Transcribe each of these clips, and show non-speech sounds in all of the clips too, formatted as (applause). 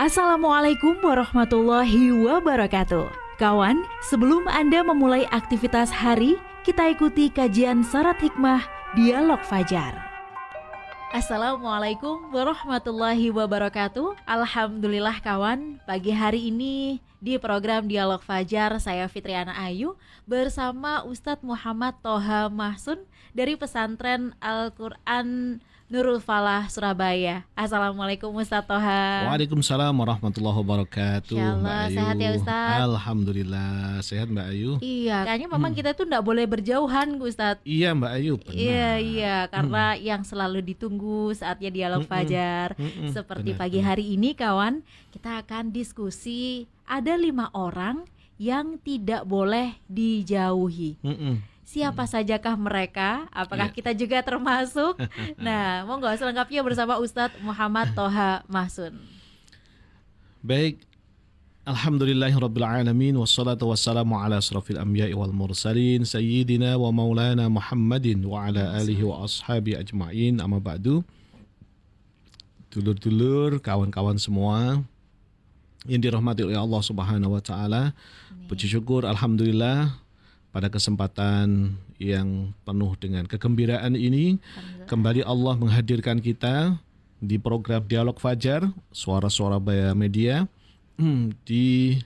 Assalamualaikum warahmatullahi wabarakatuh. Kawan, sebelum Anda memulai aktivitas hari, kita ikuti kajian syarat hikmah Dialog Fajar. Assalamualaikum warahmatullahi wabarakatuh. Alhamdulillah kawan, pagi hari ini di program Dialog Fajar saya Fitriana Ayu bersama Ustadz Muhammad Toha Mahsun dari pesantren Al-Quran Nurul Falah Surabaya. Assalamualaikum Ustaz Toha. Waalaikumsalam warahmatullahi wabarakatuh. Insya Allah, Mbak Ayu. sehat ya, Ustaz? Alhamdulillah sehat Mbak Ayu. Iya, kayaknya memang Hmm. kita tuh nggak boleh berjauhan, Ustaz. Iya Mbak Ayu. Benar. Iya iya karena yang selalu ditunggu saatnya dialog Mm-mm. fajar Mm-mm, seperti benar, pagi benar. hari ini kawan kita akan diskusi ada lima orang yang tidak boleh dijauhi Mm-mm. Siapa sajakah mereka? Apakah Iya. kita juga termasuk? (laughs) Nah monggo selengkapnya bersama Ustadz Muhammad Toha Mahsun. Baik. Alhamdulillahirrabbilalamin Wassalatu wassalamu ala asrafil anbiya'i wal mursalin Sayyidina wa maulana Muhammadin Wa ala alihi wa ashabi ajma'in. Amma ba'du. Dulur-dulur, kawan-kawan semua Yang dirahmati oleh Allah subhanahu wa ta'ala. Puji syukur Alhamdulillah Pada kesempatan yang penuh dengan kegembiraan ini Kembali Allah menghadirkan kita di program Dialog Fajar Suara-suara Baya Media hmm, di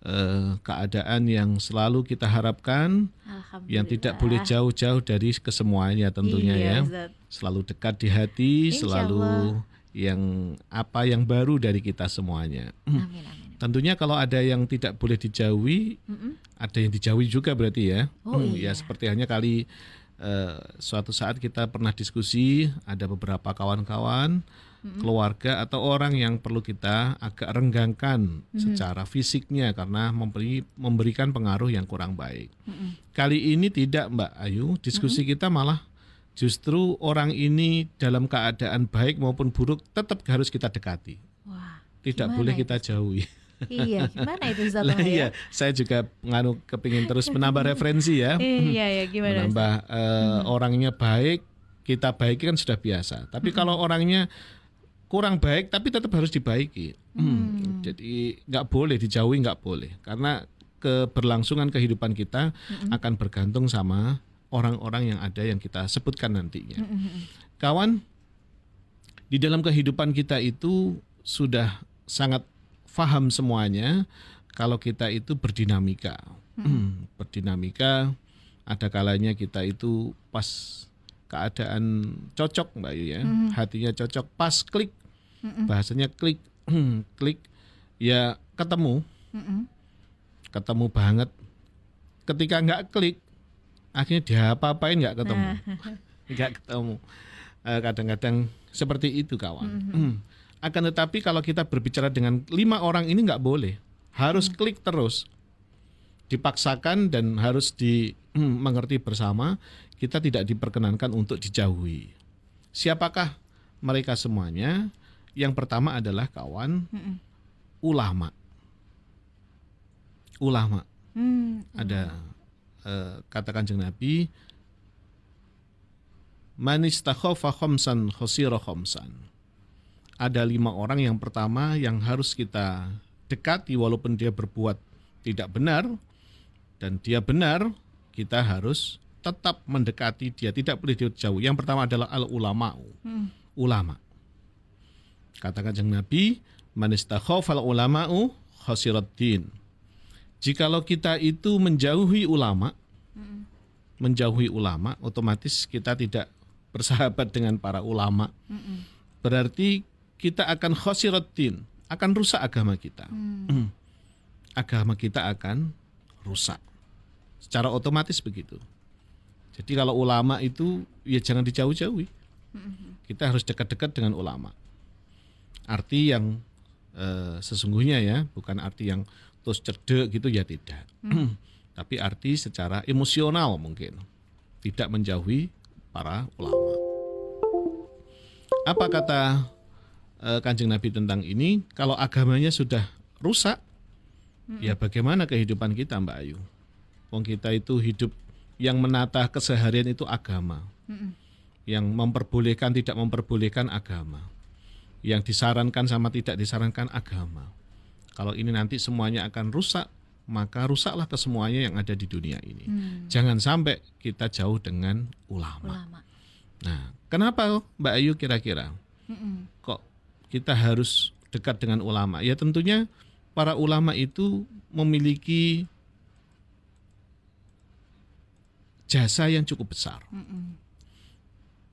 eh, keadaan yang selalu kita harapkan yang tidak boleh jauh-jauh dari kesemuanya tentunya Iya, ya. Selalu dekat di hati Insya selalu Allah. yang apa yang baru dari kita semuanya. Hmm. Amin amin tentunya kalau ada yang tidak boleh dijauhi Mm-mm. ada yang dijauhi juga berarti ya. Oh, Hmm, iya. Ya seperti hanya kali eh, suatu saat kita pernah diskusi ada beberapa kawan-kawan keluarga atau orang yang perlu kita agak renggangkan secara fisiknya karena memberi memberikan pengaruh yang kurang baik. Mm-mm. Kali ini tidak Mbak Ayu, diskusi kita malah justru orang ini dalam keadaan baik maupun buruk tetap harus kita dekati. wah Tidak Gimana boleh itu? kita jauhi. Iya gimana itu Ustaz Lah Toha, ya? iya, saya juga nganu kepingin terus menambah referensi ya. (laughs) iya ya gimana menambah eh, orangnya baik, kita baiki kan sudah biasa. Tapi kalau orangnya kurang baik tapi tetap harus dibaiki. Hmm, Jadi nggak boleh dijauhi nggak boleh karena keberlangsungan kehidupan kita akan bergantung sama orang-orang yang ada yang kita sebutkan nantinya. Kawan, di dalam kehidupan kita itu sudah sangat faham semuanya kalau kita itu berdinamika. (clears throat) berdinamika ada kalanya kita itu pas keadaan cocok Mbak Yu ya. Hatinya cocok pas klik. Bahasanya klik (clears throat) klik ya ketemu, Mm-mm. ketemu banget. Ketika nggak klik akhirnya diapa-apain nggak ketemu. (laughs) nggak ketemu. Eh, Kadang-kadang seperti itu kawan. Hmm. (clears throat) Akan tetapi kalau kita berbicara dengan lima orang ini nggak boleh, harus klik terus, dipaksakan dan harus dimengerti bersama. Kita tidak diperkenankan untuk dijauhi. Siapakah mereka semuanya? Yang pertama adalah kawan Mm-mm. ulama. Ulama Hmm, ada eh, kata kanjeng Nabi man istakhafa khamsan khasira khamsan ada lima orang. Yang pertama yang harus kita dekati walaupun dia berbuat tidak benar dan dia benar kita harus tetap mendekati dia. Tidak boleh jauh. Yang pertama adalah al ulama Hmm. ulama. Kata kanjeng Nabi man istakhafa al ulama'u khasirat din. Jikalau kita itu menjauhi ulama, menjauhi ulama, otomatis kita tidak bersahabat dengan para ulama. Mm-mm. Berarti kita akan khosiratin, akan rusak agama kita. Hmm. (clears throat) Agama kita akan rusak. Secara otomatis begitu. Jadi kalau ulama itu ya jangan dijauh-jauhi. Kita harus dekat-dekat dengan ulama. Arti yang eh, sesungguhnya ya, bukan arti yang terus cedek gitu ya tidak. (clears throat) Tapi arti secara emosional mungkin tidak menjauhi para ulama. Apa kata eh, Kanjeng Nabi tentang ini? Kalau agamanya sudah rusak, ya bagaimana kehidupan kita, Mbak Ayu? Wong kita itu hidup yang menata keseharian itu agama. Mm-mm. Yang memperbolehkan tidak memperbolehkan agama. yang disarankan sama tidak disarankan agama. Kalau ini nanti semuanya akan rusak, maka rusaklah kesemuanya yang ada di dunia ini. Hmm. Jangan sampai kita jauh dengan ulama. Ulama. Nah, kenapa Mbak Ayu kira-kira Mm-mm. kok kita harus dekat dengan ulama? Ya tentunya para ulama itu memiliki jasa yang cukup besar Mm-mm.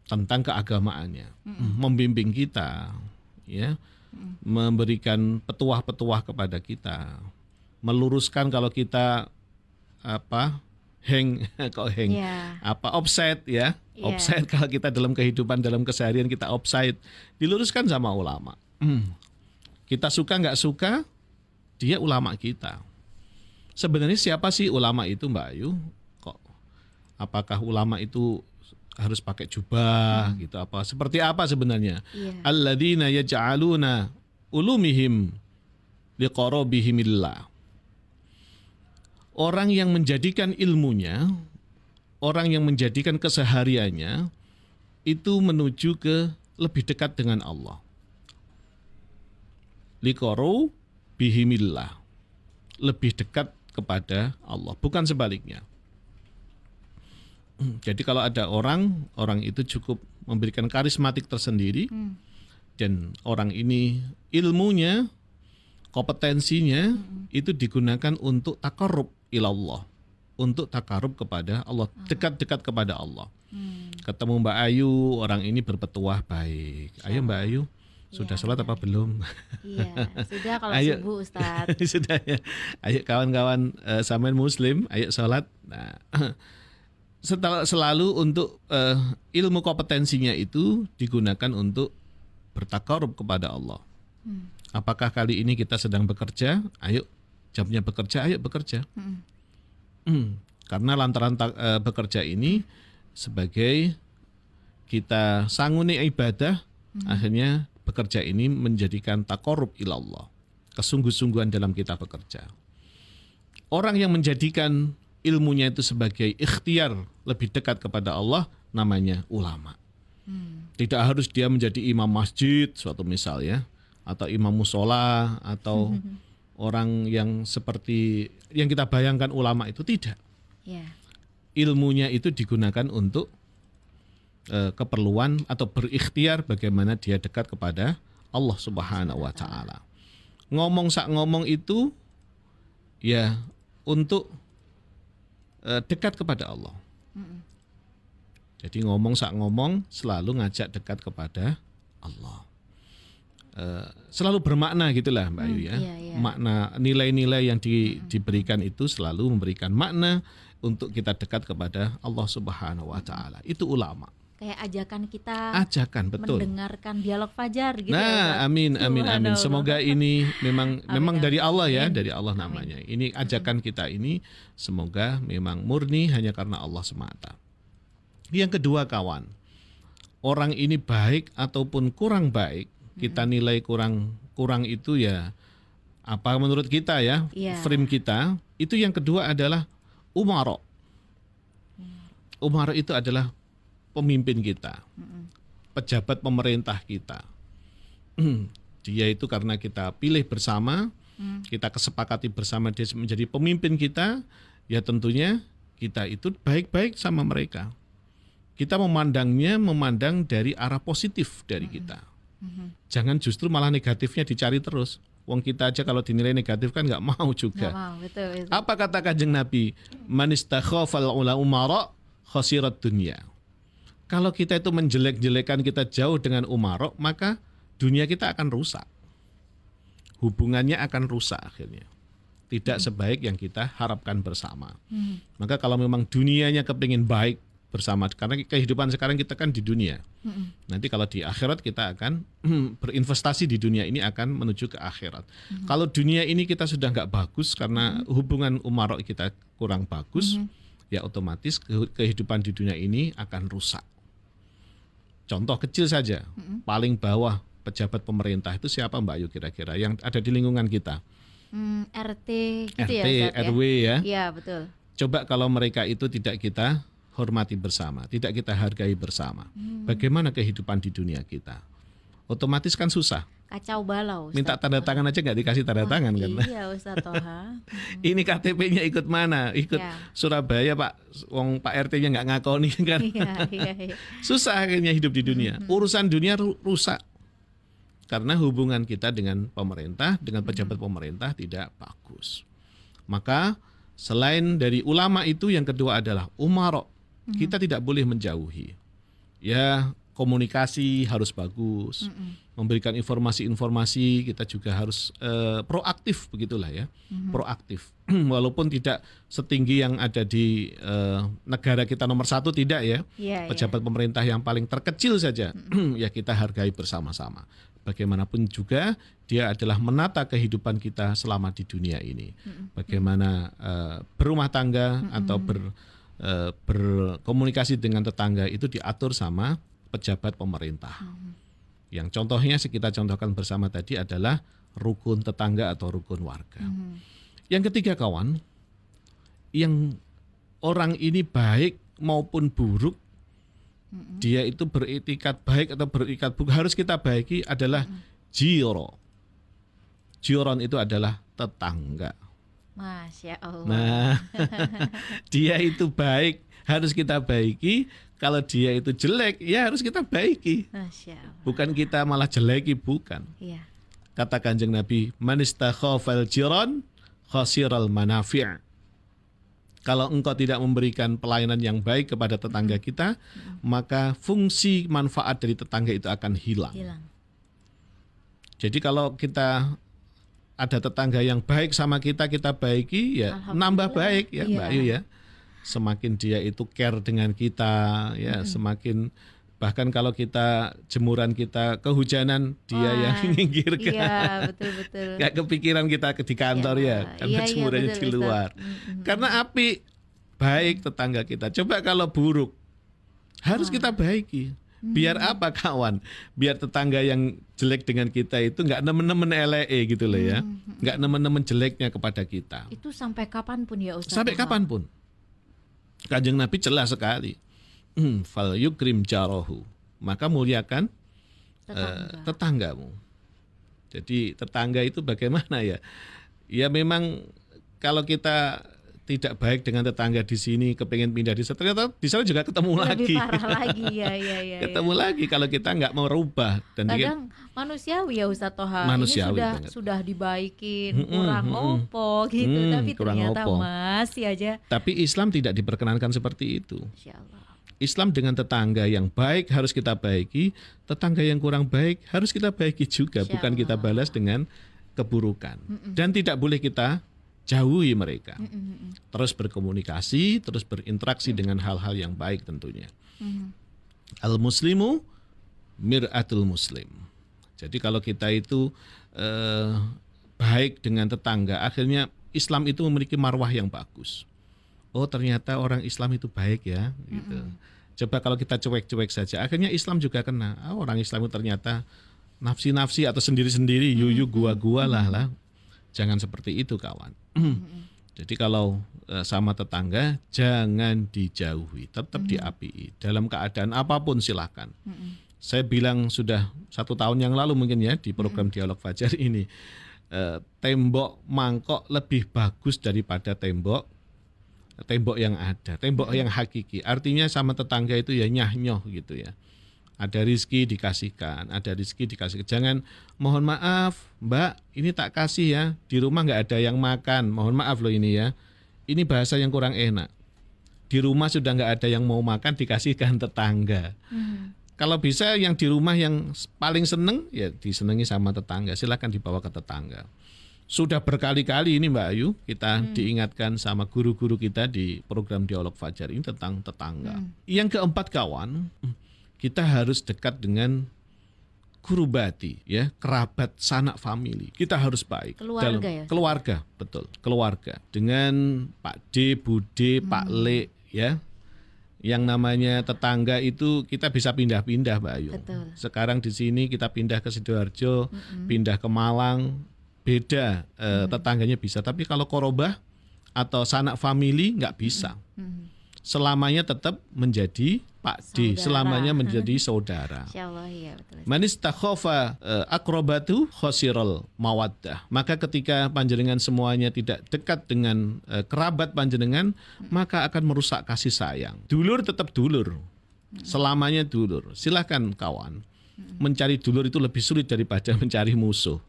tentang keagamaannya, membimbing kita, ya, memberikan petuah-petuah kepada kita, meluruskan kalau kita apa hang (laughs) kok hang. Iya. apa offset ya. Iya. offset kalau kita dalam kehidupan dalam keseharian kita offside diluruskan sama ulama. Hmm. kita suka nggak suka dia ulama kita. Sebenarnya siapa sih ulama itu Mbak Ayu? Kok apakah ulama itu harus pakai jubah gitu? Apa seperti apa sebenarnya? Iya. alladzina yaj'aluna ulumihim liqarabihimillah orang yang menjadikan ilmunya orang yang menjadikan kesehariannya itu menuju ke lebih dekat dengan Allah. Liqaru bihimillah. Lebih dekat kepada Allah bukan sebaliknya. Jadi kalau ada orang orang itu cukup memberikan karismatik tersendiri Hmm. dan orang ini ilmunya, kompetensinya itu digunakan untuk takarub ilallah, untuk takarub kepada Allah, dekat-dekat kepada Allah. Hmm. Ketemu Mbak Ayu, orang ini berpetuah baik. Ayo Mbak Ayu, sudah Iya, sholat apa belum? Iya, sudah kalau (laughs) Ayo. subuh Ustadz. (laughs) sudah ya. Ayo kawan-kawan eh, samain muslim, ayo sholat. Nah, (clears throat) setelah selalu untuk eh, ilmu kompetensinya itu digunakan untuk bertakarub kepada Allah. Hmm. Apakah kali ini kita sedang bekerja? Ayo jamnya bekerja, ayo bekerja. Mm-mm. Hmm, Karena lantaran ta- eh, bekerja ini sebagai kita sanguni ibadah, akhirnya bekerja ini menjadikan takorub ilallah, kesungguh-sungguhan dalam kita bekerja. Orang yang menjadikan ilmunya itu sebagai ikhtiar lebih dekat kepada Allah, namanya ulama. Hmm. Tidak harus dia menjadi imam masjid, suatu misal ya, atau imam musola, atau (laughs) orang yang seperti yang kita bayangkan ulama itu tidak Iya. ilmunya itu digunakan untuk eh, keperluan atau berikhtiar bagaimana dia dekat kepada Allah Subhanahu wa taala. Ngomong sak ngomong itu ya untuk eh, dekat kepada Allah. Jadi ngomong sak ngomong selalu ngajak dekat kepada Allah. Eh, selalu bermakna gitulah Mbak Ayu ya. iya, iya. Makna nilai-nilai yang di- diberikan itu selalu memberikan makna untuk kita dekat kepada Allah Subhanahu wa taala. Itu ulama. Kayak ajakan kita Ajakan betul. mendengarkan dialog fajar gitu ya. Nah, Ustadz. amin amin amin. Semoga ini memang memang amin, dari Allah ya, amin. dari Allah namanya. Ini ajakan kita ini semoga memang murni hanya karena Allah semata. Yang kedua kawan, orang ini baik ataupun kurang baik, kita nilai kurang kurang itu ya apa menurut kita ya, Iya. frame kita. Itu yang kedua adalah umaro. Umaro itu adalah pemimpin kita pejabat pemerintah kita. (clears throat) Dia itu karena kita pilih bersama, Hmm. kita kesepakati bersama dia menjadi pemimpin kita, ya tentunya kita itu baik-baik sama mereka. Kita memandangnya memandang dari arah positif dari kita. Mhm. Jangan justru malah negatifnya dicari terus. Wong kita aja kalau dinilai negatif kan nggak mau juga. mau, betul, betul. Apa kata kanjeng Nabi? Manistakhafal ula umara khasirat dunia. Kalau kita itu menjelek-jelekan kita jauh dengan umarok, maka dunia kita akan rusak. Hubungannya akan rusak akhirnya. Tidak sebaik yang kita harapkan bersama. Hmm. Maka kalau memang dunianya kepingin baik bersama, karena kehidupan sekarang kita kan di dunia. Mm-mm. Nanti kalau di akhirat kita akan berinvestasi di dunia ini akan menuju ke akhirat. Kalau dunia ini kita sudah nggak bagus karena hubungan umarok kita kurang bagus, ya otomatis ke- kehidupan di dunia ini akan rusak. Contoh kecil saja, paling bawah pejabat pemerintah itu siapa Mbak Ayu kira-kira yang ada di lingkungan kita? Hmm, RT gitu RT, ya, Ustadz, ya? RW ya. Iya, betul. Coba kalau mereka itu tidak kita hormati bersama, tidak kita hargai bersama. Hmm. Bagaimana kehidupan di dunia kita? otomatis kan susah. Kacau balau. Ustaz. Minta tanda tangan aja nggak dikasih tanda Oh, tangan kan. Iya Ustaz Toha. (laughs) Ini KTP-nya ikut mana? Ikut Ya. Surabaya Pak. Wong Pak RT-nya nggak ngakoni (laughs) kan. Iya iya iya. Susah akhirnya hidup di dunia. Urusan dunia ru- rusak. Karena hubungan kita dengan pemerintah, dengan pejabat pemerintah tidak bagus. Maka selain dari ulama itu yang kedua adalah Kita tidak boleh menjauhi. Ya, komunikasi harus bagus. Memberikan informasi-informasi kita juga harus eh, proaktif begitulah ya. Proaktif. (clears throat) Walaupun tidak setinggi yang ada di eh, negara kita nomor satu tidak ya Iya iya. pejabat pemerintah yang paling terkecil saja (clears throat) ya kita hargai bersama-sama. Bagaimanapun juga dia adalah menata kehidupan kita selama di dunia ini. Bagaimana eh, berumah tangga atau ber, eh, berkomunikasi dengan tetangga itu diatur sama pejabat pemerintah. Yang contohnya kita contohkan bersama tadi adalah rukun tetangga atau rukun warga. Yang ketiga kawan, yang orang ini baik maupun buruk, dia itu beretikat baik atau beretikat buruk harus kita baiki adalah jiro. Jiron itu adalah tetangga. Masya Allah. Nah, (laughs) dia itu baik harus kita baiki. Kalau dia itu jelek, ya harus kita baiki. Masya Allah. Bukan kita malah jeleki, bukan. Iya. Kata kanjeng Nabi, manistakhafal jiron khasiral manafi' Kalau engkau tidak memberikan pelayanan yang baik kepada tetangga kita, maka fungsi manfaat dari tetangga itu akan hilang. Hilang. Jadi kalau kita ada tetangga yang baik sama kita, kita baiki ya nambah baik ya Iya. Mbak Ayu ya. Semakin dia itu care dengan kita ya, semakin bahkan kalau kita jemuran kita kehujanan dia Wah, yang (laughs) minggirkan. Iya betul betul. Gak kepikiran kita ke di kantor Iya, ya, karena iya, iya, jemurannya betul, di luar. Mm-mm. Karena api baik tetangga kita. Coba kalau buruk, harus kita baiki. Biar Hmm. apa kawan? Biar tetangga yang jelek dengan kita itu nggak nemen-nemen LE gitu loh ya, Hmm, nggak nemen-nemen jeleknya kepada kita. Itu sampai kapan pun ya Ustaz? Sampai Toha? kapan pun. Kanjeng Nabi jelas sekali. Hmm, Fal yukrim jarohu. Maka muliakan eh, Tetangga. tetanggamu. Jadi tetangga itu bagaimana ya? Ya memang kalau kita tidak baik dengan tetangga di sini, kepengen pindah di sana, ternyata di sana juga ketemu Lebih lagi. parah (laughs) lagi ya ya ya. ya. ketemu lagi kalau kita nggak mau rubah dan Kadang manusiawi ya Ustaz Toha. Manusiawi Ini sudah banget. sudah dibaikin, Mm-mm, kurang mm-mm. opo gitu, Hmm, tapi kurang ternyata opo. masih aja. tapi Islam tidak diperkenankan seperti itu. Islam dengan tetangga yang baik harus kita baiki, tetangga yang kurang baik harus kita baiki juga, Insya bukan kita balas dengan keburukan. Dan tidak boleh kita jauhi mereka. Mm-mm, mm-mm, Terus berkomunikasi, terus berinteraksi dengan hal-hal yang baik tentunya. mm-mm. Al muslimu mir'atul muslim. Jadi kalau kita itu eh, baik dengan tetangga, akhirnya Islam itu memiliki marwah yang bagus. Oh ternyata orang Islam itu baik ya, gitu. Coba kalau kita cuek-cuek saja, akhirnya Islam juga kena. Ah, orang Islam itu ternyata nafsi-nafsi atau sendiri-sendiri, yuyu gua-gua lah lah. Jangan seperti itu kawan. (clears throat) Jadi kalau eh, sama tetangga jangan dijauhi, tetap diapi dalam keadaan apa pun silakan. Saya bilang sudah satu tahun yang lalu mungkin ya di program Dialog Fajar ini eh, tembok mangkok lebih bagus daripada tembok tembok yang ada, tembok yang hakiki. Artinya sama tetangga itu ya nyah nyoh gitu ya. Ada rizki dikasihkan, ada rizki dikasihkan. Jangan mohon maaf, Mbak, ini tak kasih ya. Di rumah nggak ada yang makan. Mohon maaf loh ini ya. Ini bahasa yang kurang enak. Di rumah sudah nggak ada yang mau makan, dikasihkan tetangga. Mhm. Kalau bisa yang di rumah yang paling seneng ya disenangi sama tetangga. Silakan dibawa ke tetangga. Sudah berkali-kali ini Mbak Ayu kita diingatkan sama guru-guru kita di program Dialog Fajar ini tentang tetangga. Yang keempat kawan, kita harus dekat dengan kurubati ya, kerabat sanak famili. Kita harus baik Keluarga ya? keluarga, betul. Keluarga dengan Pak D, Bu D, Pak Le ya. Yang namanya tetangga itu kita bisa pindah-pindah, Mbak Ayu. Betul. Sekarang di sini kita pindah ke Sidoarjo, pindah ke Malang, beda eh, tetangganya bisa. Tapi kalau korobah atau sanak famili nggak bisa. Mhm. Selamanya tetap menjadi Pak D, selamanya menjadi saudara. Insya Allah ya betul. Man istakhafa eh, akrobatu khosiral mawaddah. Maka ketika panjenengan semuanya tidak dekat dengan eh, kerabat panjenengan, maka akan merusak kasih sayang. Dulur tetap dulur. Selamanya dulur. Silahkan kawan. Mencari dulur itu lebih sulit daripada (laughs) mencari musuh.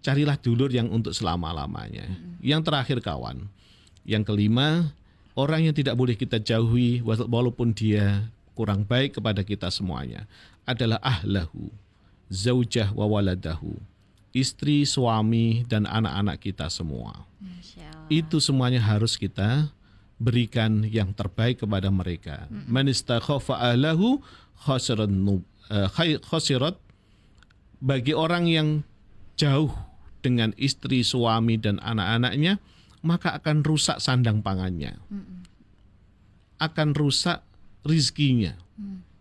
Carilah dulur yang untuk selama-lamanya. Yang terakhir kawan. Yang kelima, orang yang tidak boleh kita jauhi walaupun dia kurang baik kepada kita semuanya adalah ahlahu, zaujah wa waladahu, istri, suami dan anak-anak kita semua. Itu semuanya harus kita berikan yang terbaik kepada mereka. Man istakhafa ahlahu khasirat nub- eh, khasirat bagi orang yang jauh dengan istri, suami dan anak-anaknya, maka akan rusak sandang pangannya. Akan rusak rizkinya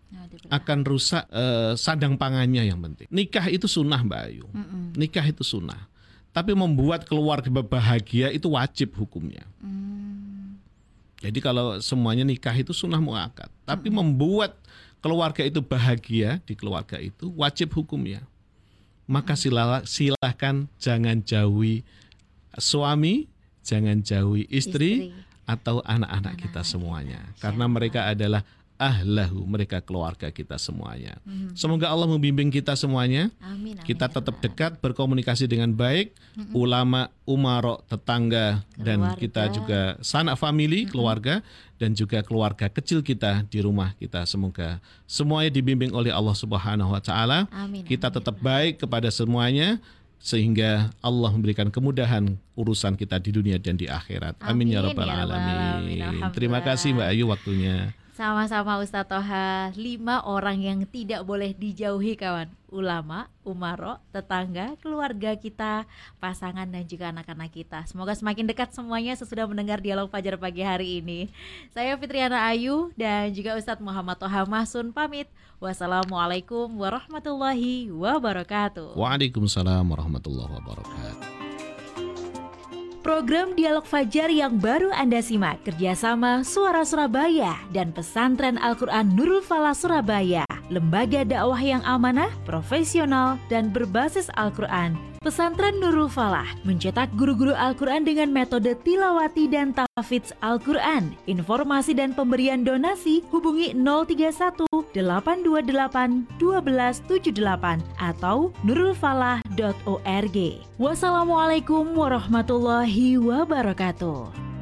Nah, di- akan rusak eh, sandang pangannya yang penting. Nikah itu sunnah Mbak Ayu. Nikah itu sunnah. Tapi membuat keluarga bahagia itu wajib hukumnya. Jadi kalau semuanya nikah itu sunnah muakat. Tapi membuat keluarga itu bahagia di keluarga itu wajib hukumnya. Maka sila- silahkan jangan jauhi suami, jangan jauhi istri, Istri. Atau anak-anak kita semuanya. Karena mereka adalah ahlahu, mereka keluarga kita semuanya. Semoga Allah membimbing kita semuanya. Amin. amin, Kita ya tetap dekat berkomunikasi dengan baik, ulama, umaro, tetangga, dan Keluarga. kita juga sanak family, keluarga, dan juga keluarga kecil kita di rumah kita. Semoga semuanya dibimbing oleh Allah Subhanahu Wa Taala. Amin. Kita amin, tetap ya baik kepada semuanya sehingga Allah memberikan kemudahan urusan kita di dunia dan di akhirat. Amin, ya Amin, ya rabbal alamin. alamin. Terima kasih Mbak Ayu waktunya. Sama-sama Ustadz Toha, lima orang yang tidak boleh dijauhi kawan. Ulama, umaro, tetangga, keluarga kita, pasangan dan juga anak-anak kita. Semoga semakin dekat semuanya sesudah mendengar dialog Fajar pagi hari ini. Saya Fitriana Ayu dan juga Ustadz Muhammad Toha Mahsun pamit. Wassalamualaikum warahmatullahi wabarakatuh. Waalaikumsalam warahmatullahi wabarakatuh. Program Dialog Fajar yang baru Anda simak. Kerjasama Suara Surabaya dan Pesantren Al-Quran Nurul Falah Surabaya, lembaga dakwah yang amanah, profesional, dan berbasis Al-Quran. Pesantren Nurul Falah mencetak guru-guru Al-Quran dengan metode tilawati dan tahfidz Al-Quran. Informasi dan pemberian donasi hubungi 031 828 1278 atau nurulfalah.org. Wassalamualaikum warahmatullahi wabarakatuh.